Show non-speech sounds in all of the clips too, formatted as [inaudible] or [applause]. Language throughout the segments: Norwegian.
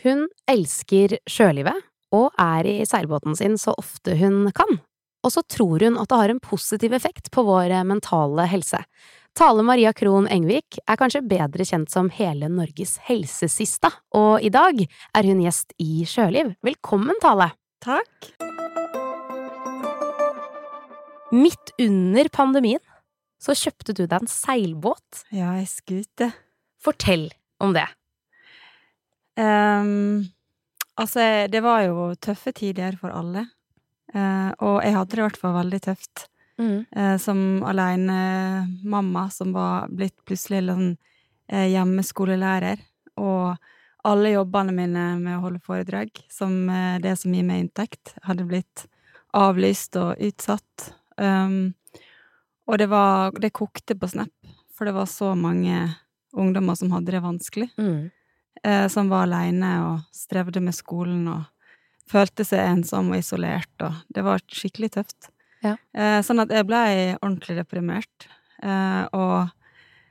Hun elsker sjølivet og er i seilbåten sin så ofte hun kan. Og så tror hun at det har en positiv effekt på vår mentale helse. Tale Maria Krohn Engvik er kanskje bedre kjent som hele Norges helsesista, og i dag er hun gjest i Sjøliv. Velkommen, Tale! Takk. Midt under pandemien så kjøpte du deg en seilbåt. Ja, ei skute. Fortell om det. Um, altså, det var jo tøffe tider for alle. Uh, og jeg hadde det i hvert fall veldig tøft. Mm. Uh, som alenemamma som var blitt plutselig sånn uh, hjemmeskolelærer. Og alle jobbene mine med å holde foredrag, som det som gir meg inntekt, hadde blitt avlyst og utsatt. Um, og det var Det kokte på Snap, for det var så mange ungdommer som hadde det vanskelig. Mm. Eh, som var aleine og strevde med skolen og følte seg ensom og isolert, og det var skikkelig tøft. Ja. Eh, sånn at jeg blei ordentlig deprimert. Eh, og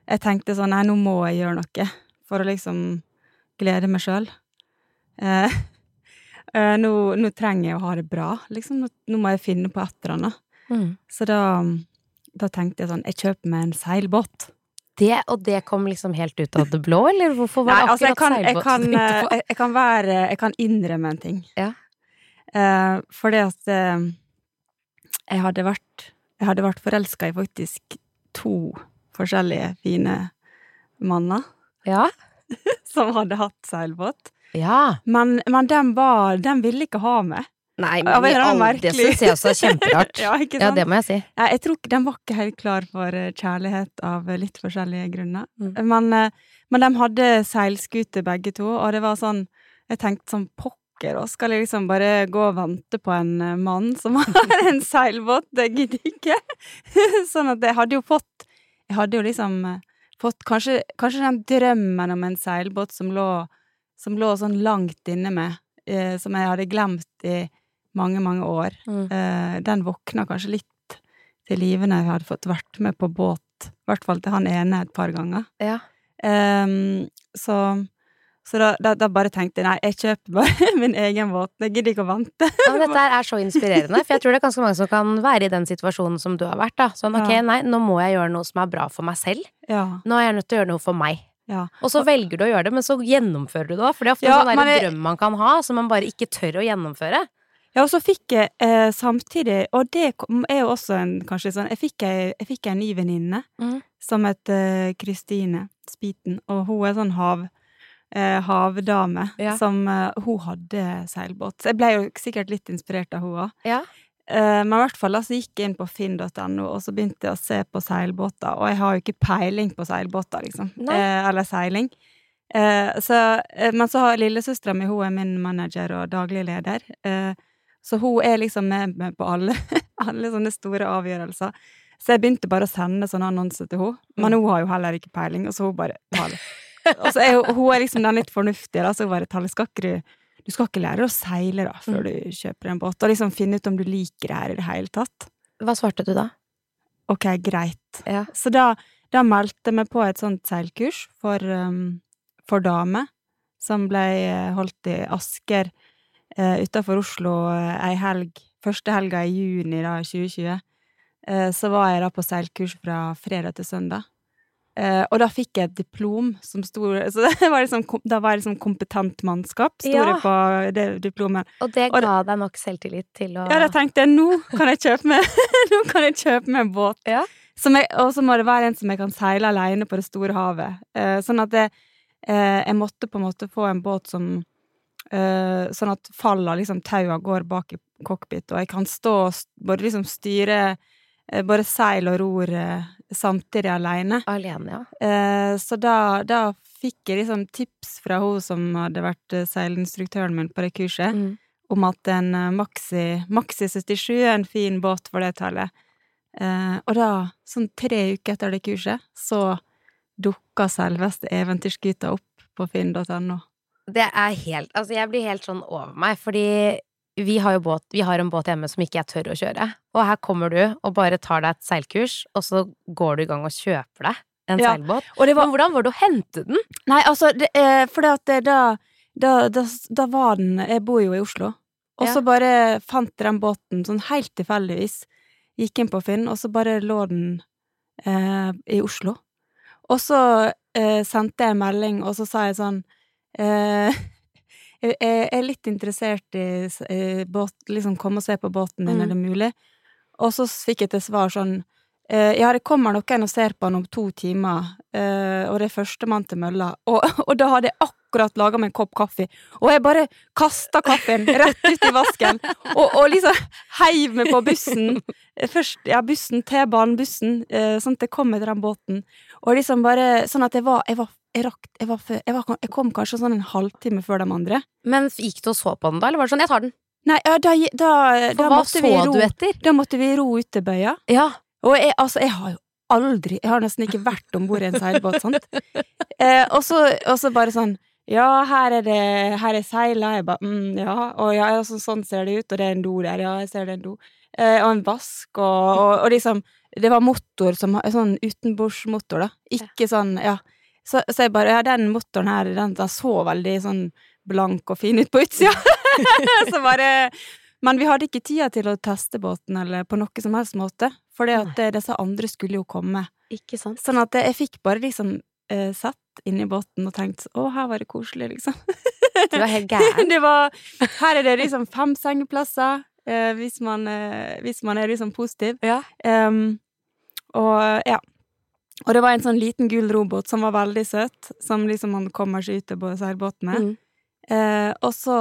jeg tenkte sånn Nei, nå må jeg gjøre noe for å liksom glede meg sjøl. [laughs] Nå, nå, trenger jeg å ha det bra, liksom. Nå, nå må jeg finne på et eller annet. Mm. Så da da tenkte jeg sånn Jeg kjøper meg en seilbåt. Det, og det kom liksom helt ut av det blå, eller hvorfor var det Nei, altså, akkurat kan, jeg seilbåt kan, du jeg, jeg kan være Jeg kan innrømme en ting. Ja. Eh, fordi at eh, jeg hadde vært Jeg hadde vært forelska i faktisk to forskjellige fine manner Ja? [laughs] som hadde hatt seilbåt. Ja. Men, men dem var Den ville ikke ha meg. Nei, men men i all, det syns jeg også er kjemperart. [laughs] ja, Ja, det må jeg si. Ja, jeg tror Den var ikke helt klar for eh, kjærlighet av eh, litt forskjellige grunner. Mm. Men, eh, men de hadde seilskute begge to, og det var sånn Jeg tenkte sånn pokker, og skal jeg liksom bare gå og vente på en mann som [laughs] har en seilbåt? Det gidder ikke. [laughs] sånn at jeg hadde jo fått Jeg hadde jo liksom fått kanskje, kanskje den drømmen om en seilbåt som lå, som lå sånn langt inne med, eh, som jeg hadde glemt i mange, mange år. Mm. Eh, den våkna kanskje litt til live når jeg hadde fått vært med på båt, i hvert fall til han ene et par ganger. Ja. Ehm, så så da, da, da bare tenkte jeg nei, jeg kjøper bare [laughs] min egen båt, jeg gidder ikke å vente. Ja, men dette er så inspirerende, for jeg tror det er ganske mange som kan være i den situasjonen som du har vært. da. Sånn, ok, Ja. nei, nå må jeg gjøre noe som er bra for meg selv. Ja, Nå er jeg nødt til å gjøre noe for meg. ja. Og så velger du å gjøre det, men så gjennomfører du det òg. For det er ofte Ja, en sånn drøm man kan ha, som man bare ikke tør å gjennomføre. Ja, og så fikk jeg eh, samtidig, og det kom- er jo også en kanskje sånn Jeg fikk ei, jeg fikk ei ny venninne mm. som heter Kristine Spiten, og hun er sånn hav, eh, havdame Ja. som eh, Hun hadde seilbåt. Så jeg ble jo sikkert litt inspirert av hun òg. Ja. Eh, men i hvert fall altså, så gikk jeg inn på finn.no, og så begynte jeg å se på seilbåter. Og jeg har jo ikke peiling på seilbåter, liksom. Eh, eller seiling. Eh, så, eh, men så har lillesøstera mi, hun er min manager og daglig leder. Eh, så hun er liksom med meg på alle, [laughs] alle sånne store avgjørelser. Så jeg begynte bare å sende sånne annonser til henne. Men Mm. hun har jo heller ikke peiling, og så hun bare Tale. Og så er hun, hun er liksom den litt fornuftige, da, så hun bare Tale, skal ikke du Du skal ikke lære å seile, da, før Mm. du kjøper en båt, og liksom finne ut om du liker det her i det hele tatt. Hva svarte du da? Ok, greit. Ja. Så da, da meldte jeg meg på et sånt seilkurs for, um, for damer, som ble eh, holdt i Asker uh, utafor Oslo eh, ei helg, første helga i juni da, 2020. Eh, så var jeg da på seilkurs fra fredag til søndag. Eh, og da fikk jeg et diplom som sto [laughs] Så det var liksom, da var jeg liksom kompetent mannskap, sto Ja. det på det diplomet. Og det Og da, ga deg nok selvtillit til å Ja, da tenkte jeg nå kan jeg kjøpe meg [laughs] Nå kan jeg kjøpe meg en båt. Ja. Og så må det være en som jeg kan seile alene på det store havet. Eh, sånn at det, eh, jeg måtte på en måte få en båt som eh, Sånn at faller liksom taua, går bak i cockpit, og jeg kan stå og både liksom styre eh, både seil og ror eh, samtidig alene. Alene, ja. Eh, så da, da fikk jeg liksom tips fra hun som hadde vært eh, seilinstruktøren min på det kurset Mm. om at en eh, Maxi, Maxi 77 er en fin båt for det tallet. Eh, og da, sånn tre uker etter det kurset, så dukka selveste eventyrskuta opp på finn.no. Det er helt Altså, jeg blir helt sånn over meg, fordi vi har jo båt, vi har en båt hjemme som ikke jeg tør å kjøre. Og her kommer du og bare tar deg et seilkurs, og så går du i gang og kjøper deg en Ja, seilbåt. Var Men hvordan var det å hente den? Nei, altså, det, eh, for det at det, da da, da, da var den Jeg bor jo i Oslo. Og så Ja. bare fant jeg den båten sånn helt tilfeldigvis. Gikk inn på Finn, og så bare lå den eh, i Oslo. Og så eh, sendte jeg en melding, og så sa jeg sånn eh, [laughs] Jeg er litt interessert i, eh, båt, liksom komme og se på båten din, Mm. er det mulig? Og så fikk jeg til svar sånn eh, Ja, det kommer noen og ser på den om to timer, eh, og det er førstemann til mølla. [laughs] Og, og da hadde jeg akkurat laga meg en kopp kaffe, og jeg bare kasta kaffen rett ut i vasken, og, og liksom heiv meg på bussen. [laughs] Først, ja, bussen, T-banebussen, eh, sånn at jeg kom med den båten. Og liksom bare sånn at jeg var Jeg, var, jeg, rakk, jeg, var, jeg, var, jeg kom kanskje sånn en halvtime før de andre. Men gikk du og så på den da, eller var det sånn 'jeg tar den'? Nei, ja, da, da, da måtte vi ro? Da måtte vi ro ut bøya. Ja. Og jeg, altså, jeg har jo aldri Jeg har nesten ikke vært om bord i en seilbåt, sant. [laughs] Eh, og, så, og så bare sånn Ja, her er det Her er seila. Jeg bare mm, ja. Og ja, altså, sånn ser det ut. Og det er en do der. Ja, jeg ser det er en do. Eh, og en vask, og, og, og liksom Det var motor som Sånn utenbordsmotor, da. Ikke sånn Ja. Så, så jeg bare Ja, den motoren her, den, den så veldig sånn blank og fin ut på utsida. [laughs] så bare Men vi hadde ikke tida til å teste båten eller på noe som helst måte, for disse andre skulle jo komme. Ikke sant? Sånn at jeg fikk bare liksom eh, satt inni båten og tenkt å, her var det koselig, liksom. Du var helt gæren. [laughs] det var Her er det liksom fem sengeplasser, eh, hvis, man, eh, hvis man er liksom positiv. Ja. Um, og ja. Og det var en sånn liten gul robot som var veldig søt, som liksom man kommer seg ut på seilbåtene. Mm. Eh, og så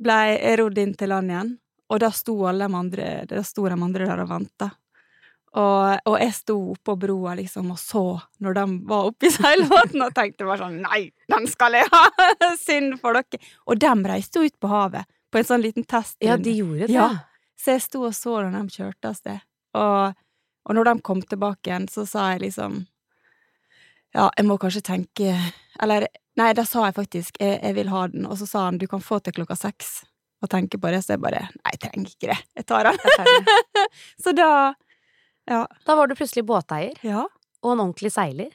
ble jeg rodd inn til land igjen, og da sto alle de andre, de andre der og venta. Og, og jeg sto oppå broa liksom og så når de var oppe i [laughs] seilbåten og tenkte bare sånn Nei, den skal jeg ha! [laughs] Synd for dere! Og de reiste jo ut på havet på en sånn liten test. Ja, de gjorde det. Ja. Så jeg sto og så når de kjørte av sted. Og, og når de kom tilbake igjen, så sa jeg liksom Ja, jeg må kanskje tenke Eller nei, da sa jeg faktisk jeg, jeg vil ha den, og så sa han du kan få til klokka seks og tenke på det, så jeg bare Nei, jeg trenger ikke det. Jeg tar den. Jeg tar. [laughs] Så da Ja. Da var du plutselig båteier, Ja. og en ordentlig seiler.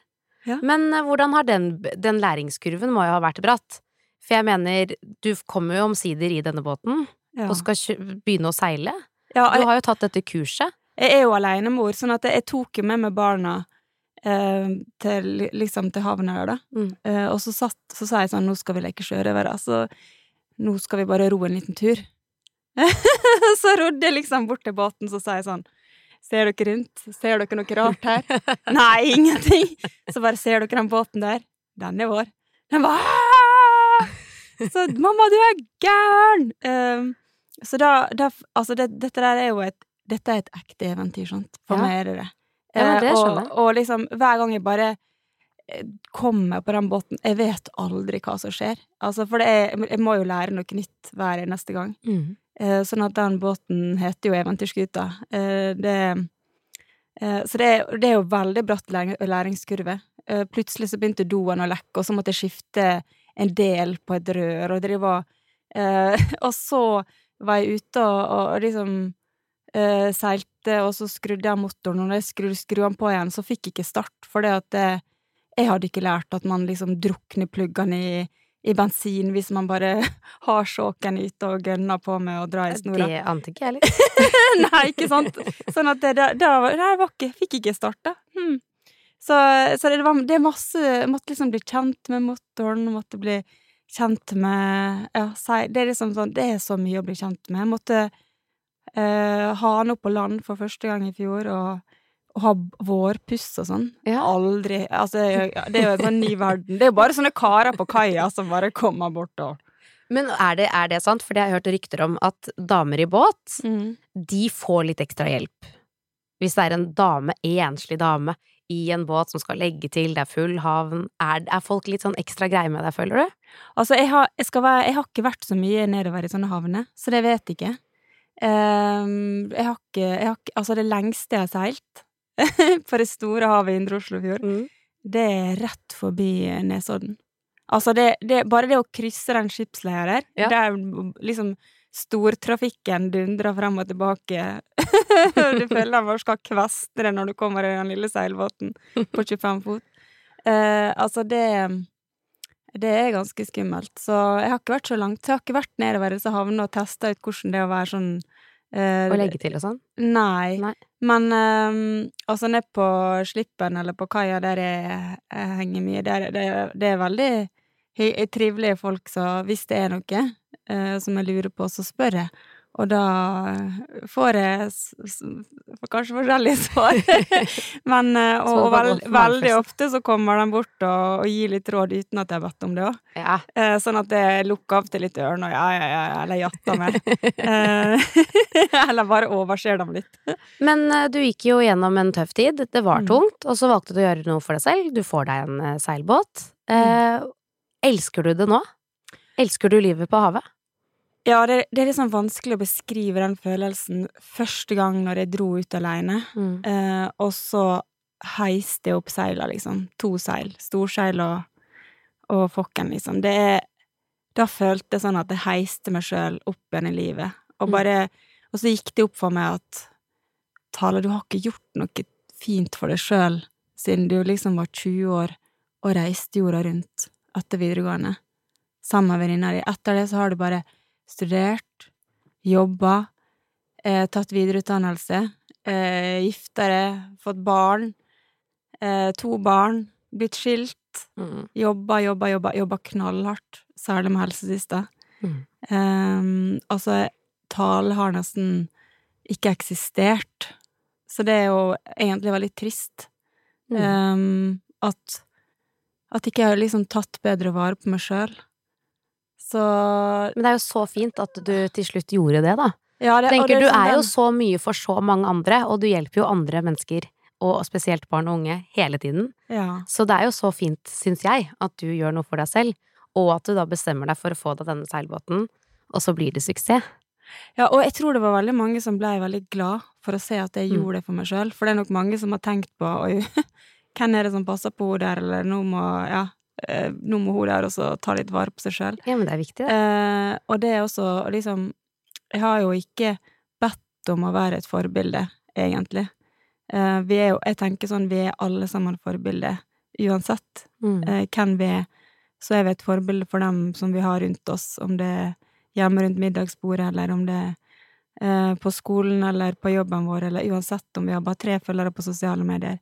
Ja. Men eh, hvordan har den, den læringskurven må jo ha vært bratt? For jeg mener, du kommer jo omsider i denne båten, ja. og skal begynne å seile. ja Du har jo tatt dette kurset. Jeg er jo alenemor, sånn at jeg, tok jo med meg barna eh, til, liksom til havna der, da. Mm. Eh, og så, satt, så sa jeg sånn, nå skal vi leke sjørøvere', altså. Nå skal vi bare ro en liten tur. [laughs] så rodde jeg liksom bort til båten, så sa jeg sånn, ser dere rundt? Ser dere noe rart her? [laughs] Nei, ingenting! Så bare, ser dere den båten der? Den er vår. Den var Så mamma, du er gæren! Um, så da, da Altså, det, dette der er jo et Dette er et ekte eventyr, sant? For Ja. meg er det det. Ja, det Eh, og, og liksom, hver gang jeg bare eh, kommer på den båten Jeg vet aldri hva som skjer. Altså, for det er, jeg må jo lære noe nytt hver neste gang. Mm. Eh, sånn at den båten heter jo Eventyrskuta. Eh, det eh, Så det er, det er jo veldig bratt læringskurve. Plutselig så begynte doen å lekke, og så måtte jeg skifte en del på et rør, og drive og eh, [laughs] Og så var jeg ute og, og liksom eh, seilte, og så skrudde jeg motoren, og når jeg skrudde skru den på igjen, så fikk jeg ikke start, for det at eh, jeg hadde ikke lært at man liksom drukner pluggene i, i bensin hvis man bare [laughs] har sjåken ute og gønner på med å dra i snora. Det ante ikke jeg heller. [laughs] Nei, ikke sant? Sånn at det, det, var- det var ikke, fikk ikke starta. Hmm. Så, så det, var, det er masse Jeg måtte liksom bli kjent med motoren, måtte bli kjent med Ja, Det er liksom sånn Det er så mye å bli kjent med. Jeg måtte eh, ha han opp på land for første gang i fjor, og, og ha vårpuss og sånn. Ja. Aldri Altså, det er jo en sånn ny verden. Det er jo bare sånne karer på kaia som bare kommer bort og Men er det, er det sant? For jeg har hørt rykter om at damer i båt, mm. de får litt ekstra hjelp. Hvis det er en dame, enslig dame, i en båt som skal legge til, det er full havn, er, er folk litt sånn ekstra greie med deg, føler du? Altså, jeg har, jeg, skal være, jeg har ikke vært så mye nedover i sånne havner, så det vet jeg ikke. Ehm, jeg har ikke, jeg har ikke Altså, det lengste jeg har seilt [laughs] på det store havet i Indre Oslofjord, det er rett forbi Nesodden. Altså, det, det, bare det å krysse den skipsleia der, Ja. der liksom stortrafikken dundrer frem og tilbake [laughs] Du føler den bare skal kvestre når du kommer i den lille seilbåten på [laughs] 25 fot. Eh, altså, det Det er ganske skummelt. Så jeg har ikke vært så langt. Så jeg har ikke vært nedover disse havnene og testa ut hvordan det er å være sånn eh, Å legge til og sånn? Nei. Nei. Men eh, altså ned på Slippen eller på kaia der jeg, jeg henger mye, der, det, det er veldig trivelige folk, så hvis det er noe eh, som jeg lurer på, så spør jeg. Og da får jeg får kanskje forskjellige [laughs] svar. Men eh, og, og veldig ofte så kommer de bort og, og gir litt råd uten at jeg har bedt om det òg. Ja. Eh, sånn at jeg lukker av til litt ørene og ja, ja, ja, eller jatter med. [laughs] Eh, [laughs] eller bare overser dem litt. Men eh, du gikk jo gjennom en tøff tid. Det var Mm. tungt, og så valgte du å gjøre noe for deg selv. Du får deg en eh, seilbåt. Mm. Eh, elsker du det nå? Elsker du livet på havet? Ja, det, det er liksom vanskelig å beskrive den følelsen første gang når jeg dro ut alene. Eh, og så heiste jeg opp seila, liksom. To seil. Storseil og, og fokken, liksom. Det er Da følte jeg sånn at jeg heiste meg sjøl opp igjen i livet. Og Mm. bare Og så gikk det opp for meg at Tale, du har ikke gjort noe fint for deg sjøl siden du liksom var 20 år og reiste jorda rundt etter videregående sammen med venninna di. Etter det så har du bare studert, jobba, eh, tatt videreutdannelse, eh, gifta deg, fått barn, eh, to barn, blitt skilt, Mm. jobba, jobba, jobba, jobba knallhardt, særlig med helsesista. Mm. Um, altså, tale har nesten ikke eksistert, så det er jo egentlig veldig trist. Mm. Um, at at ikke jeg har liksom tatt bedre vare på meg sjøl. Så Men det er jo så fint at du til slutt gjorde det, da. ja, det, Tenker det du sånn er jo så mye for så mange andre, og du hjelper jo andre mennesker, og spesielt barn og unge, hele tiden. ja. Så det er jo så fint, syns jeg, at du gjør noe for deg selv, og at du da bestemmer deg for å få deg denne seilbåten, og så blir det suksess. ja, og jeg tror det var veldig mange som ble veldig glad for å se at jeg Mm. gjorde det for meg sjøl, for det er nok mange som har tenkt på oi, [laughs] hvem er det som passer på henne der, eller nå må, ja, eh, nå må hun der også ta litt vare på seg sjøl. Ja, men det er viktig, det. Eh, og det er også liksom Jeg har jo ikke bedt om å være et forbilde, egentlig. Eh, vi er jo Jeg tenker sånn, vi er alle sammen forbilder, uansett Mm. eh, hvem vi er. Så er vi et forbilde for dem som vi har rundt oss, om det er hjemme rundt middagsbordet, eller om det er eh, på skolen eller på jobben vår, eller uansett om vi har bare tre følgere på sosiale medier.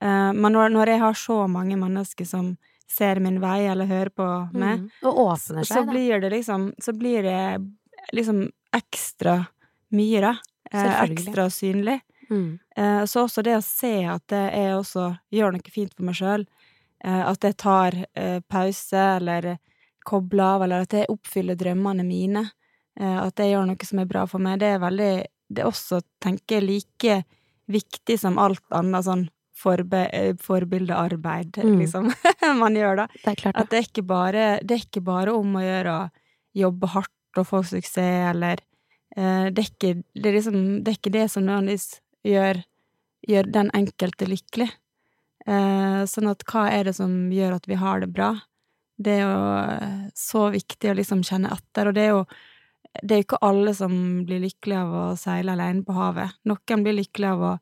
Eh, men når jeg har så mange mennesker som ser min vei, eller hører på meg, Mm. Og åpner så seg, da. blir det liksom Så blir det liksom ekstra mye, da. Eh, ekstra synlig. Mm. Eh, så også det å se at jeg også gjør noe fint for meg sjøl, eh, at jeg tar eh, pause, eller kobler av, eller at jeg oppfyller drømmene mine, eh, at jeg gjør noe som er bra for meg, det er veldig Det er også, tenker jeg, like viktig som alt annet sånn forbe, eh, forbildearbeid, Mm. liksom, [laughs] man gjør, da. Det er klart, det. At det er ikke bare, det er ikke bare om å gjøre å jobbe hardt og få suksess, eller eh, det, er ikke, det, er liksom, det er ikke det som nødvendigvis gjør, gjør den enkelte lykkelig. Eh, sånn at hva er det som gjør at vi har det bra? Det er jo eh, så viktig å liksom kjenne etter, og det er jo det er ikke alle som blir lykkelige av å seile alene på havet. Noen blir lykkelige av å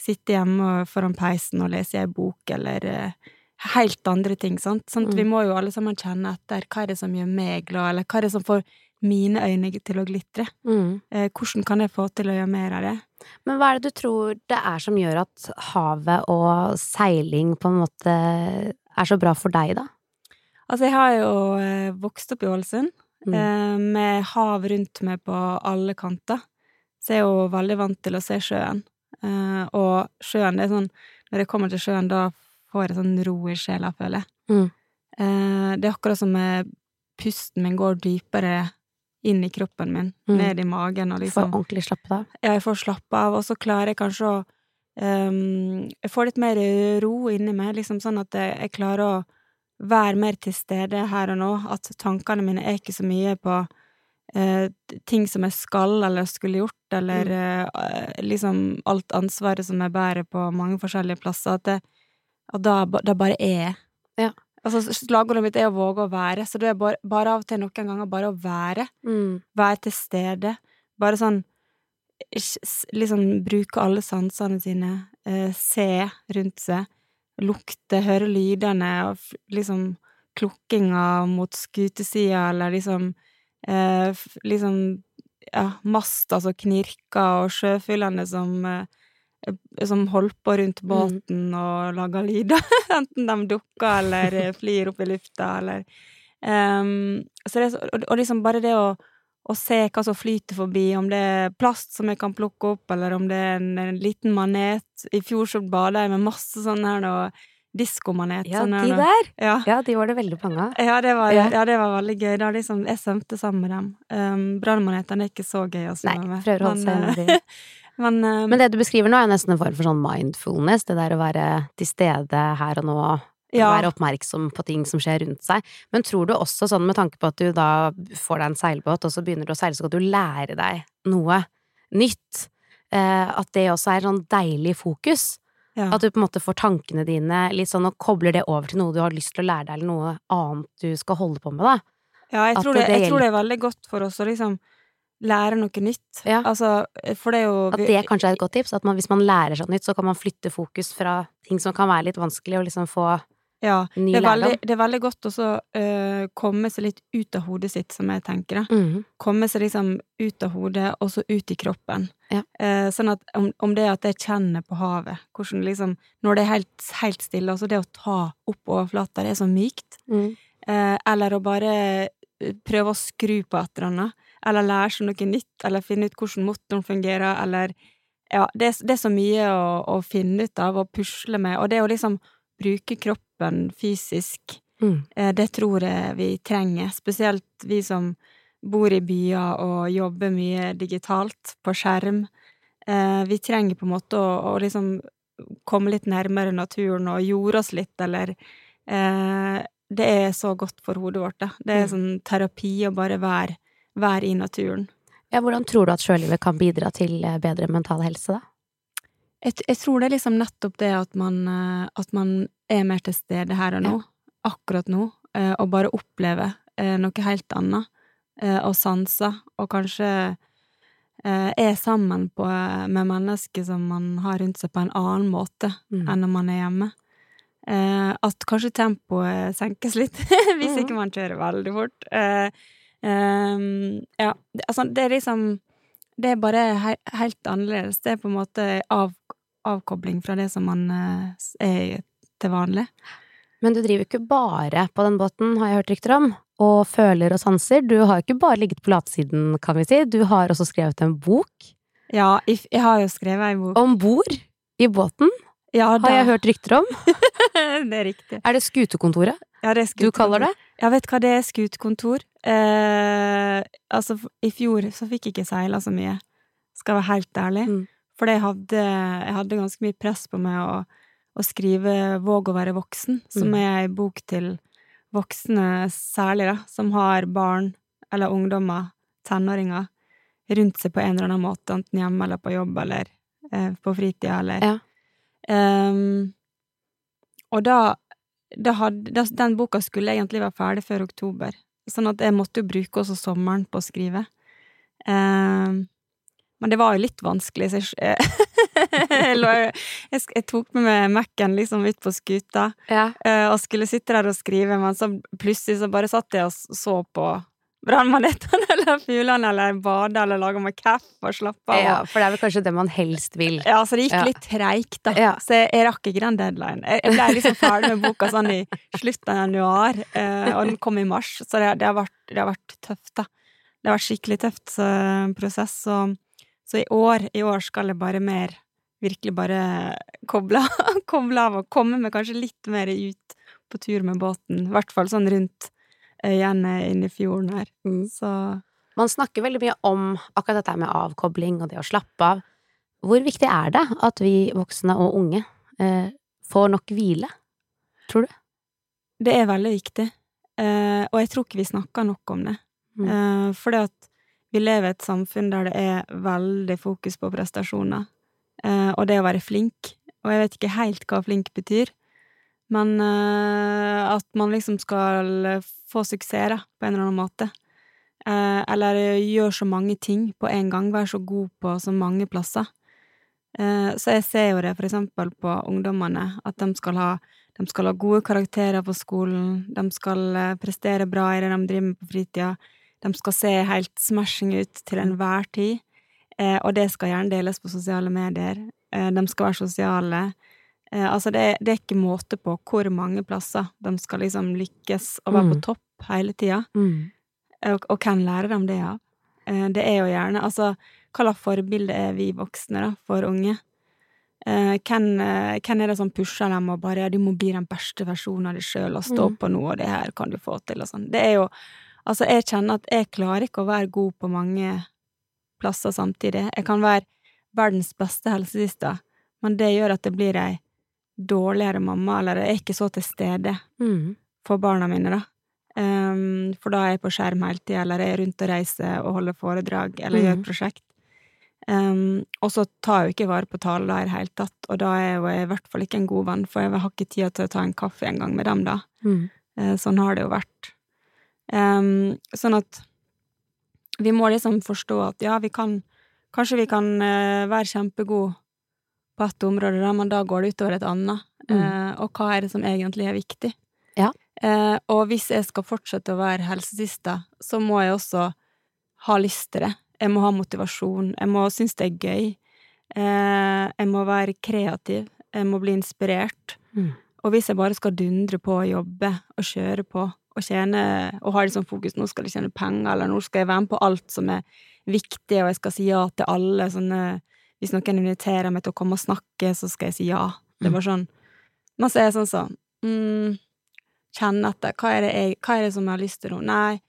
sitte hjemme foran peisen og lese ei bok, eller eh, helt andre ting, sant. Sånn at vi Mm. må jo alle sammen kjenne etter hva er det som gjør meg glad, eller hva er det som får mine øyne til å glitre. Mm. Eh, hvordan kan jeg få til å gjøre mer av det? Men hva er det du tror det er som gjør at havet og seiling på en måte er så bra for deg, da? Altså, jeg har jo eh, vokst opp i Ålesund, Mm. med hav rundt meg på alle kanter. Så jeg er jo veldig vant til å se sjøen. Eh, og sjøen, det er sånn Når jeg kommer til sjøen, da får jeg sånn ro i sjela, føler jeg. Mm. Eh, det er akkurat som pusten min går dypere inn i kroppen min, Mm. ned i magen, og liksom Får ordentlig slappe av? Ja, jeg får slappe av, og så klarer jeg kanskje å um, Jeg får litt mer ro inni meg, liksom sånn at jeg, jeg klarer å være mer til stede her og nå. At tankene mine er ikke så mye på eh, ting som jeg skal eller skulle gjort, eller eh, liksom alt ansvaret som jeg bærer på mange forskjellige plasser. At, det, at da, da bare er jeg. Ja. Altså, slagordet mitt er å våge å være, så det er bare, bare av og til noen ganger bare å være Mm. være til stede. Bare sånn Liksom bruke alle sansene sine. Eh, se rundt seg. Lukte, høre lydene, og liksom klukkinga mot skutesida, eller liksom eh, liksom ja, masta som knirka, og sjøfuglene som eh, som holdt på rundt Mm. båten og laga lyder, [laughs] enten de dukker eller eh, flyr opp i lufta, eller um, så det, og, og liksom bare det å, å se hva som flyter forbi, om det er plast som jeg kan plukke opp, eller om det er en, en liten manet. I fjor så bada jeg med masse sånn her nå diskomanet. Ja, sånn de der! Ja. Ja, de var det veldig mange av. Ja, det var, Ja. ja. det var veldig gøy. Liksom, jeg svømte sammen med dem. Um, Brannmanetene er ikke så gøy å svømme med. prøver å holde seg unna eh, [laughs] men, eh, Men det du beskriver nå, er nesten en form for sånn mindfulness, det der å være til stede her og nå, ja, være oppmerksom på ting som skjer rundt seg. Men tror du også sånn med tanke på at du da får deg en seilbåt, og så begynner du å seile, så skal du lære deg noe nytt, eh, at det også er sånn deilig fokus? Ja. At du på en måte får tankene dine litt sånn og kobler det over til noe du har lyst til å lære deg, eller noe annet du skal holde på med, da? Ja, jeg tror, det, jeg tror det er veldig godt for oss å liksom lære noe nytt. Ja. Altså, for det er jo At det kanskje er et godt tips? At man, hvis man lærer seg nytt, så kan man flytte fokus fra ting som kan være litt vanskelig, og liksom få ja, ny det, er veldig, det er veldig godt å komme seg litt ut av hodet sitt, som jeg tenker det. Mhm. Komme seg liksom ut av hodet, og så ut i kroppen. Ja. Uh, sånn at om, om det at jeg kjenner på havet, hvordan liksom Når det er helt, helt stille, altså det å ta opp overflata, det er så mykt. Mm. Uh, eller å bare eh, prøve å skru på et eller annet. Eller lære seg noe nytt, eller finne ut hvordan motoren fungerer, eller Ja, det, er- det er så mye å, å finne ut av og pusle med, og det å liksom bruke kroppen fysisk, Mhm. eh, det tror jeg vi trenger. Spesielt vi som bor i byer og jobber mye digitalt, på skjerm. Eh, vi trenger på en måte å, å liksom komme litt nærmere naturen og jorde oss litt, eller eh, Det er så godt for hodet vårt, det. Det er Mm. sånn terapi å bare være, være i naturen. Ja, hvordan tror du at sjølivet kan bidra til bedre mental helse, da? Jeg, jeg tror det er liksom nettopp det at man, eh, at man er mer til stede her og nå, akkurat nå, eh, og bare opplever eh, noe helt annet, og sanser, og kanskje er sammen på, med mennesker som man har rundt seg på en annen måte mm. enn når man er hjemme. Eh, at kanskje tempoet senkes litt, [laughs] hvis Mhm. ikke man kjører veldig fort. Eh, ehm, ja, altså det er liksom Det er bare he helt annerledes. Det er på en måte av, avkobling fra det som man eh, er til vanlig. Men du driver ikke bare på den båten, har jeg hørt rykter om, og føler og sanser. Du har ikke bare ligget på latsiden, kan vi si. Du har også skrevet en bok. Ja, jeg har jo skrevet en bok. Om bord i båten, Ja, har jeg hørt rykter om. [laughs] det er riktig. Er det Skutekontoret Ja, det er du kaller det? Ja, vet hva det er? Skutekontor. Eh, altså, i fjor så fikk jeg ikke seila så mye, skal jeg være helt ærlig. Mm. For jeg hadde, jeg hadde ganske mye press på meg å, å skrive Våg å være voksen, som Mm. er ei bok til voksne særlig, da, som har barn eller ungdommer, tenåringer, rundt seg på en eller annen måte, enten hjemme eller på jobb eller eh, på fritida eller Ja. um, og da, da hadde, da, Den boka skulle egentlig være ferdig før oktober, sånn at jeg måtte jo bruke også sommeren på å skrive. Ehm, men det var jo litt vanskelig, så jeg, jeg, [laughs] jeg, jeg tok med meg Mac-en liksom ut på skuta Ja. eh, og skulle sitte der og skrive, men så plutselig så bare satt jeg og så på brannmanetene [laughs] eller fuglene eller bade eller lage meg kaffe og slappe av. ja, for det er vel kanskje det man helst vil. Ja, så det gikk Ja. litt treigt, da. Ja. Så jeg, jeg rakk ikke den deadline. Jeg, jeg ble liksom ferdig med boka sånn i slutten av januar, eh, og den kom i mars, så det, det, har vært, det har vært tøft, da. Det har vært skikkelig tøft så, prosess, så, så i år, i år skal jeg bare mer Virkelig bare koble, [laughs] koble av og komme meg kanskje litt mer ut på tur med båten. I hvert fall sånn rundt øyene inne i fjorden her. Mm. Så Man snakker veldig mye om akkurat dette med avkobling og det å slappe av. Hvor viktig er det at vi voksne og unge eh, får nok hvile? Tror du? det er veldig viktig, eh, og jeg tror ikke vi snakker nok om det. Mm. Eh, fordi at vi lever i et samfunn der det er veldig fokus på prestasjoner, eh, og det å være flink. Og jeg vet ikke helt hva flink betyr, men eh, at man liksom skal få suksess, da, på en eller annen måte. Eh, eller gjør så mange ting på en gang, vær så god på så mange plasser. Eh, så jeg ser jo det for eksempel på ungdommene, at de skal ha De skal ha gode karakterer på skolen, de skal eh, prestere bra i det de driver med på fritida, de skal se helt smashing ut til enhver tid, eh, og det skal gjerne deles på sosiale medier. Eh, de skal være sosiale. Eh, altså, det, det er ikke måte på hvor mange plasser de skal liksom lykkes og være Mm. på topp hele tida. Mm. Og, og hvem lærer de det av? Eh, det er jo gjerne Altså, hva slags forbilde er vi voksne, da, for unge? Eh, hvem, eh, hvem er det som pusher dem og bare ja, 'du må bli den beste versjonen av deg sjøl og stå Mm. på noe, og det her kan du få til', og sånn. Det er jo Altså, jeg kjenner at jeg klarer ikke å være god på mange plasser samtidig. Jeg kan være verdens beste helsesista, men det gjør at det blir ei dårligere mamma, eller jeg er ikke så til stede Mm. for barna mine, da. Um, for da er jeg på skjerm hele tida, eller jeg er rundt og reiser og holder foredrag, eller mm. gjør prosjekt. Um, og så tar jeg jo ikke vare på talen i det hele tatt, og da er jeg i hvert fall ikke en god venn, for jeg har ikke tid til å ta en kaffe en gang med dem, da. Mm. Uh, sånn har det jo vært. Um, sånn at vi må liksom forstå at ja, vi kan Kanskje vi kan uh, være kjempegode på ett område, da, men da går det utover et annet. Mm. Eh, og hva er det som egentlig er viktig? Ja. Eh, og hvis jeg skal fortsette å være helsesista, så må jeg også ha lyst til det. Jeg må ha motivasjon. Jeg må synes det er gøy. Eh, jeg må være kreativ. Jeg må bli inspirert. Mm. Og hvis jeg bare skal dundre på og jobbe og kjøre på og tjene og ha det som fokus nå skal jeg tjene penger, eller nå skal jeg være med på alt som er viktig, og jeg skal si ja til alle sånne Hvis noen inviterer meg til å komme og snakke, så skal jeg si ja. Det er bare sånn Men så er jeg sånn sånn mm, Kjenne etter. Hva er, det jeg, hva er det som jeg har lyst til nå? Nei,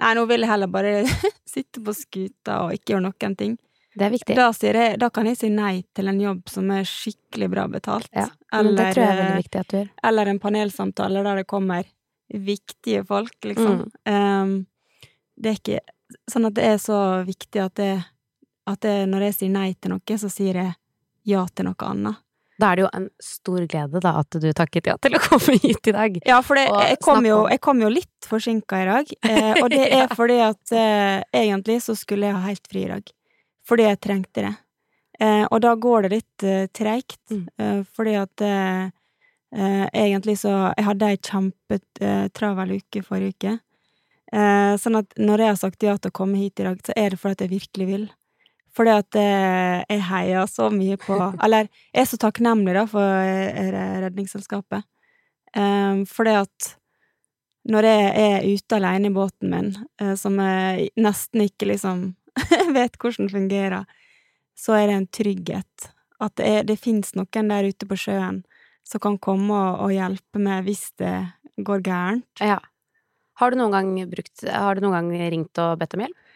nei nå vil jeg heller bare [laughs] sitte på skuta og ikke gjøre noen ting. Det er viktig. Da, jeg, da kan jeg si nei til en jobb som er skikkelig bra betalt. Ja, eller, det tror jeg er veldig viktig at du gjør. eller en panelsamtale der det kommer viktige folk, liksom. Mm. Um, det er ikke Sånn at det er så viktig at det, at det Når jeg sier nei til noe, så sier jeg ja til noe annet. Da er det jo en stor glede da at du takket ja til å komme hit i dag. Ja, for det, jeg, kom jo, jeg kom jo litt forsinka i dag, eh, og det [laughs] er fordi at eh, egentlig så skulle jeg ha helt fri i dag. Fordi jeg trengte det. Eh, og da går det litt eh, treigt, Mm. eh, fordi at eh, eh, egentlig så Jeg hadde ei kjempetravel uke forrige uke. Eh, sånn at når jeg har sagt ja til å komme hit i dag, så er det fordi at jeg virkelig vil. Fordi at eh, jeg heier så mye på [laughs] Eller jeg er så takknemlig, da, for eh, Redningsselskapet. Um, fordi at når jeg er ute alene i båten min, eh, som jeg nesten ikke liksom [laughs] vet hvordan fungerer, så er det en trygghet. At det, er, det fins noen der ute på sjøen som kan komme og, og hjelpe meg hvis det går gærent. Ja. Har du noen gang brukt Har du noen gang ringt og bedt om hjelp?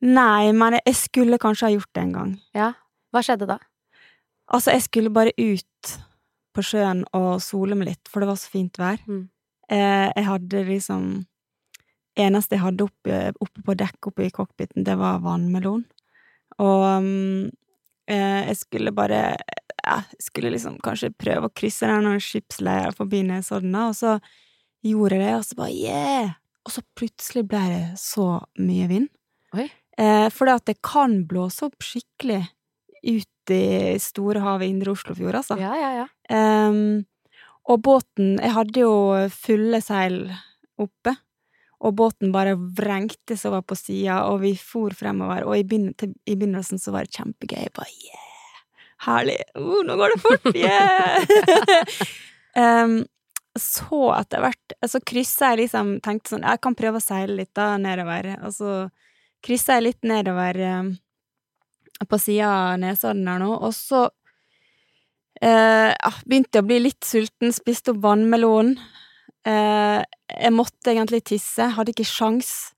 Nei, men jeg skulle kanskje ha gjort det en gang. Ja. Hva skjedde da? Altså, jeg skulle bare ut på sjøen og sole meg litt, for det var så fint vær. Mm. Eh, jeg hadde liksom Eneste jeg hadde oppe, oppe på dekk oppe i cockpiten, det var vannmelon. Og mm, eh, jeg skulle bare jeg skulle liksom kanskje prøve å krysse den skipsleia forbi Nesodden, og så gjorde jeg det, og så bare yeah! Og så plutselig ble det så mye vind. Oi. Eh, for det kan blåse opp skikkelig ut i store havet indre Oslofjord, altså. Ja, ja, ja. Um, og båten Jeg hadde jo fulle seil oppe, og båten bare vrengte seg over på sida, og vi for fremover, og i, begynnelsen så var det kjempegøy. Jeg bare yeah! Herlig! Uh, nå går det fort! Yeah! [laughs] um, så etter hvert Så kryssa jeg liksom Tenkte sånn Jeg kan prøve å seile litt da nedover, og så kryssa jeg litt nedover eh, på sida av Nesodden her nå, og så eh, begynte jeg å bli litt sulten, spiste opp vannmelonen. Eh, jeg måtte egentlig tisse, hadde ikke sjans.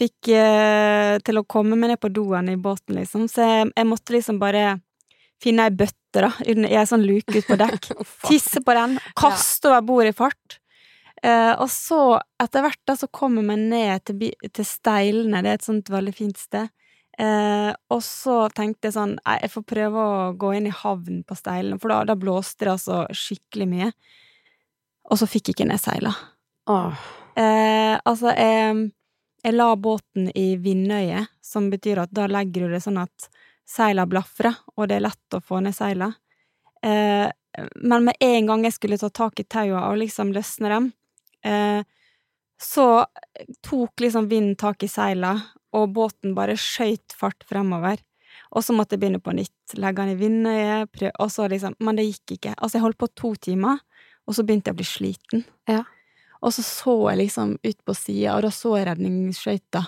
Fikk eh, til å komme meg ned på doen i båten, liksom, så jeg, jeg måtte liksom bare finne ei bøtte, da, i ei sånn luke ut på dekk. [laughs] Tisse på den, kaste over bordet i fart. Eh, og så, etter hvert, da, så kommer man ned til, til Steilene, det er et sånt veldig fint sted. Eh, og så tenkte jeg sånn, jeg får prøve å gå inn i havn på Steilene, for da, da blåste det altså skikkelig mye. Og så fikk jeg ikke ned seila. Oh. Eh, altså, jeg, jeg la båten i vindøyet, som betyr at da legger du det sånn at seila blafrer, og det er lett å få ned seila. Eh, men med en gang jeg skulle ta tak i taua og liksom løsne dem, eh, så tok liksom vinden tak i seila, og båten bare skøyt fart fremover. Og så måtte jeg begynne på nytt, legge den i vindøyet, prøve, og så liksom Men det gikk ikke. Altså, jeg holdt på to timer, og så begynte jeg å bli sliten. Ja. Og så så jeg liksom ut på sida, og da så jeg redningsskøyta.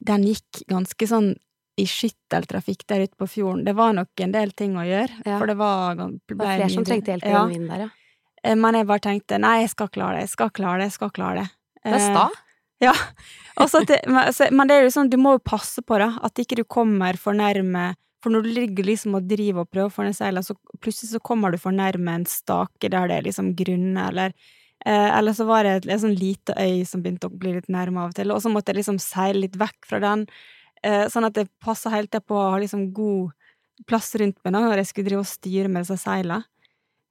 Den gikk ganske sånn i skytteltrafikk der ute på fjorden. Det var nok en del ting å gjøre, Ja. for det var Det var flere som trengte hjelp i Ja. den vinden der, ja. Eh, Men jeg bare tenkte nei, jeg skal klare det, jeg skal klare det, jeg skal klare det. Det er sta. [laughs] Ja. At det, men, det er jo sånn, du må jo passe på det, at ikke du kommer for nærme For når du ligger liksom og driver og prøver å få ned så plutselig så kommer du for nærme en stake der det er liksom grunne, eller eh, Eller så var det et, en sånn lite øy som begynte å bli litt nærme av og til, og så måtte jeg liksom seile litt vekk fra den, eh, sånn at jeg passa helt på å ha liksom god plass rundt meg da, når jeg skulle drive og styre med disse seilene.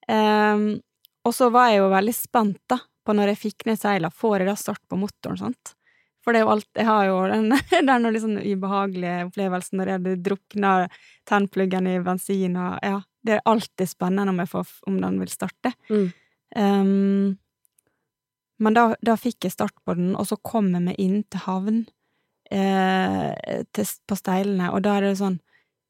Ehm, og så var jeg jo veldig spent, da, på når jeg fikk ned seilene, får jeg da start på motoren, sant? For det er jo alt Jeg har jo den, [laughs] den liksom sånn ubehagelige opplevelsen når jeg drukna tennpluggen i bensin og Ja, det er alltid spennende om jeg får om den vil starte. Mm. Um, men da, da fikk jeg start på den, og så kom jeg meg inn til havn eh, til, på steilene, og da er det sånn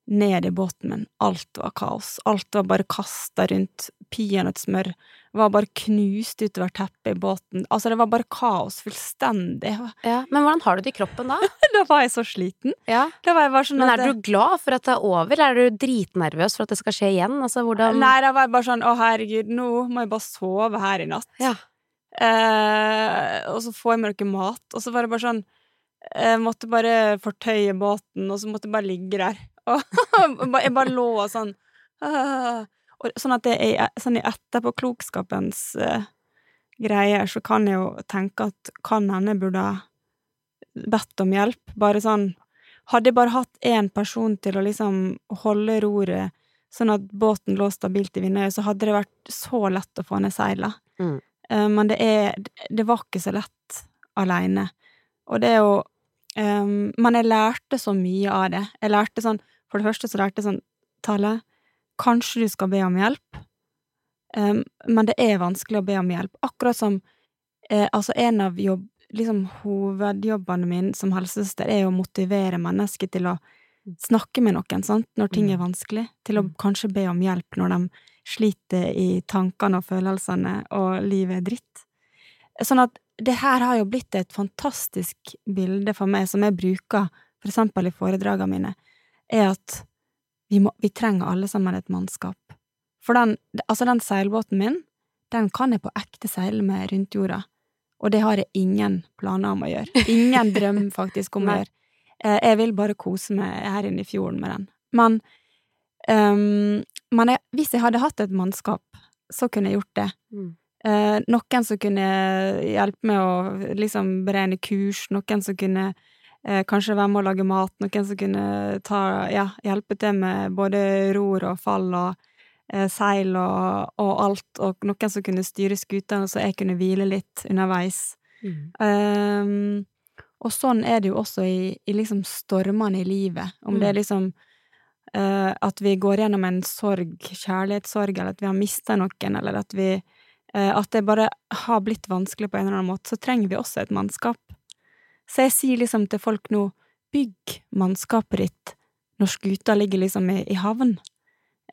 ned i båten min. Alt var kaos. Alt var bare kasta rundt. Peanøttsmør var bare knust utover teppet i båten. Altså, det var bare kaos. Fullstendig. Ja. Men hvordan har du det i kroppen da? [laughs] Da var jeg så sliten. Ja. Jeg sånn Men er du glad for at det er over, eller er du dritnervøs for at det skal skje igjen? Altså, hvordan Nei, da var jeg bare sånn Å, herregud, nå må jeg bare sove her i natt. Ja. Eh, og så får jeg meg noe mat, og så var det bare sånn Jeg måtte bare fortøye båten, og så måtte jeg bare ligge der. [laughs] Og jeg bare lå og sånn. Og Sånn at det er sånn i etterpåklokskapens uh, greier, så kan jeg jo tenke at kan hende jeg burde bedt om hjelp. Bare sånn Hadde jeg bare hatt én person til å liksom holde roret, sånn at båten lå stabilt i vindøyet, så hadde det vært så lett å få ned seila. Mm. Uh, men det er Det var ikke så lett aleine. Og det er jo um, Men jeg lærte så mye av det. Jeg lærte sånn For det første så lærte jeg sånn Tale, kanskje du skal be om hjelp, um, men det er vanskelig å be om hjelp. Akkurat som eh, Altså, en av jobb liksom hovedjobbene mine som helsesøster er å motivere mennesker til å snakke med noen, sant, når ting er vanskelig, til å Mm. kanskje be om hjelp når de sliter i tankene og følelsene, og livet er dritt. Sånn at det her har jo blitt et fantastisk bilde for meg, som jeg bruker for eksempel i foredragene mine, er at vi, må, vi trenger alle sammen et mannskap. For den, altså den seilbåten min, den kan jeg på ekte seile med rundt jorda. Og det har jeg ingen planer om å gjøre. [laughs] Ingen drøm faktisk om å gjøre. Eh, Jeg vil bare kose meg her inne i fjorden med den. Men, um, men jeg, hvis jeg hadde hatt et mannskap, så kunne jeg gjort det. Mm. Uh, noen som kunne hjelpe meg å liksom beregne kurs, noen som kunne kanskje være med å lage mat, noen som kunne ta, ja, hjelpe til med både ror og fall og eh, seil og, og alt, og noen som kunne styre skutene så jeg kunne hvile litt underveis. Mm. Um, og sånn er det jo også i, i liksom stormene i livet, om det er liksom uh, at vi går gjennom en sorg, kjærlighetssorg, eller at vi har mista noen, eller at vi eh, At det bare har blitt vanskelig på en eller annen måte, så trenger vi også et mannskap. Så jeg sier liksom til folk nå, bygg mannskapet ditt når skuta ligger liksom i, i havn.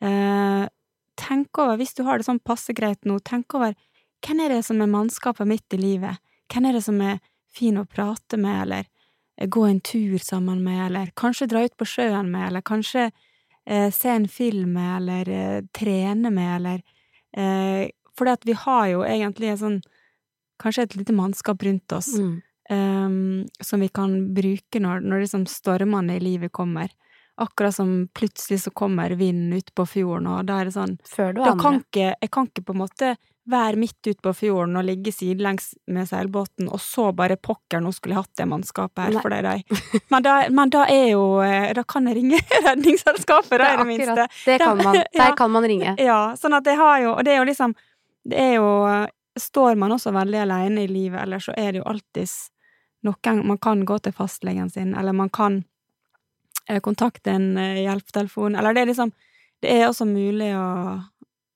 Eh, tenk over, hvis du har det sånn passe greit nå, tenk over hvem er det som er mannskapet mitt i livet? Hvem er det som er fin å prate med, eller eh, gå en tur sammen med, eller kanskje dra ut på sjøen med, eller kanskje eh, se en film med, eller eh, trene med, eller eh, Fordi vi har jo egentlig en sånn Kanskje et lite mannskap rundt oss Mm. Eh, som vi kan bruke når, når liksom stormene i livet kommer. Akkurat som plutselig så kommer vinden ut på fjorden, og da er det sånn da kan ikke, jeg kan ikke på en måte være midt ute på fjorden og ligge sidelengs med seilbåten, og så bare pokker, nå skulle jeg hatt det mannskapet her Nei. for deg. de. Men da, men da er jo eh, Da kan jeg ringe [laughs] Redningsselskapet, da, i det minste. Det kan man. [laughs] Ja. Der kan man ringe. Ja, sånn at jeg har jo Og det er jo liksom Det er jo Står man også veldig alene i livet, eller så er det jo alltids noen Man kan gå til fastlegen sin, eller man kan eh, kontakte en eh, hjelpetelefon, eller det er liksom Det er også mulig å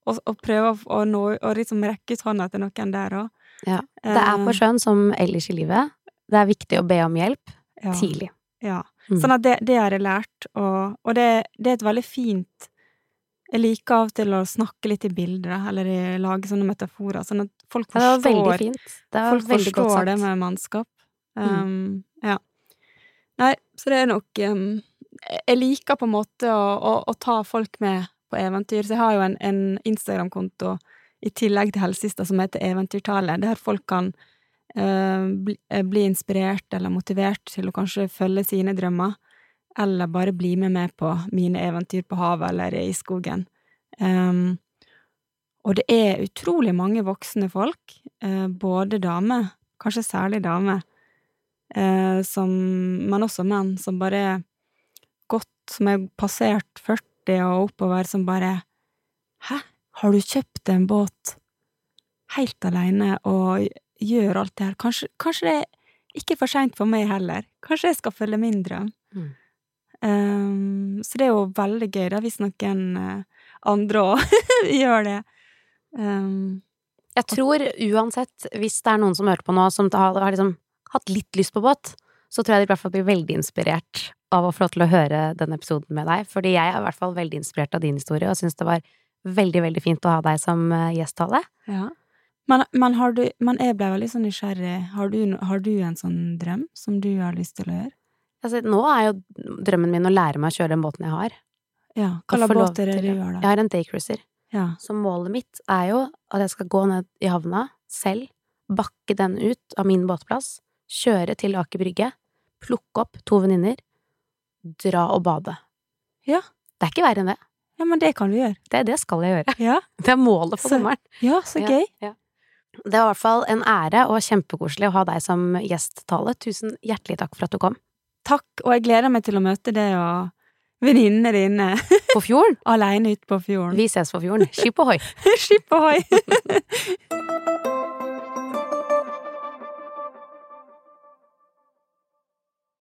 å, å prøve å, nå å liksom rekke ut hånda til noen der òg. Ja. Det er på sjøen som ellers i livet. Det er viktig å be om hjelp Ja. tidlig. Ja. Mm. Sånn at det, det har jeg lært, og, og det, det er et veldig fint Jeg liker av og til å snakke litt i bilder, eller lage sånne metaforer, sånn at folk forstår, det. Det folk forstår det med mannskap. Mm. Um, Ja. Nei, så det er nok um, Jeg liker på en måte å, å, å ta folk med på eventyr, så jeg har jo en, en Instagram-konto i tillegg til Helsesista som heter Eventyrtale, der folk kan uh, bli, eh, bli inspirert eller motivert til å kanskje følge sine drømmer, eller bare bli med meg på mine eventyr på havet eller i skogen. Um, og det er utrolig mange voksne folk, eh, både damer, kanskje særlig damer, eh, som, men også menn, som bare er godt, som er passert 40 og oppover, som bare Hæ, har du kjøpt en båt helt aleine og gjør alt det her? Kanskje, kanskje det er ikke for seint for meg heller. Kanskje jeg skal følge min drøm. Mm. Um, så det er jo veldig gøy, da, hvis noen eh, andre òg [laughs] gjør det. Um, Jeg tror uansett, hvis det er noen som hører på nå, som har, har liksom hatt litt lyst på båt, så tror jeg de i hvert fall blir veldig inspirert av å få lov til å høre den episoden med deg. Fordi jeg er i hvert fall veldig inspirert av din historie, og syns det var veldig, veldig fint å ha deg som gjesttale. ja. Men, men, har du, men jeg ble veldig sånn nysgjerrig. Har du, har du en sånn drøm som du har lyst til å gjøre? Altså, nå er jo drømmen min å lære meg å kjøre den båten jeg har. Ja, hva slags båt er det du har, da? Jeg har en daycruiser. Ja. Så målet mitt er jo at jeg skal gå ned i havna selv, bakke den ut av min båtplass, kjøre til Aker Brygge, plukke opp to venninner, dra og bade. Ja. Det er ikke verre enn det. ja, men det kan du gjøre. Det, det skal jeg gjøre. Ja, [laughs] Det er målet for sommeren. ja så Ja, gøy. ja. Det var i hvert fall en ære og kjempekoselig å ha deg som gjesttale. Tusen hjertelig takk for at du kom. Takk, og jeg gleder meg til å møte deg og venninnene dine På fjorden! [laughs] aleine ute på fjorden. Vi ses på fjorden. Skip ohoi! [laughs] Skip ohoi!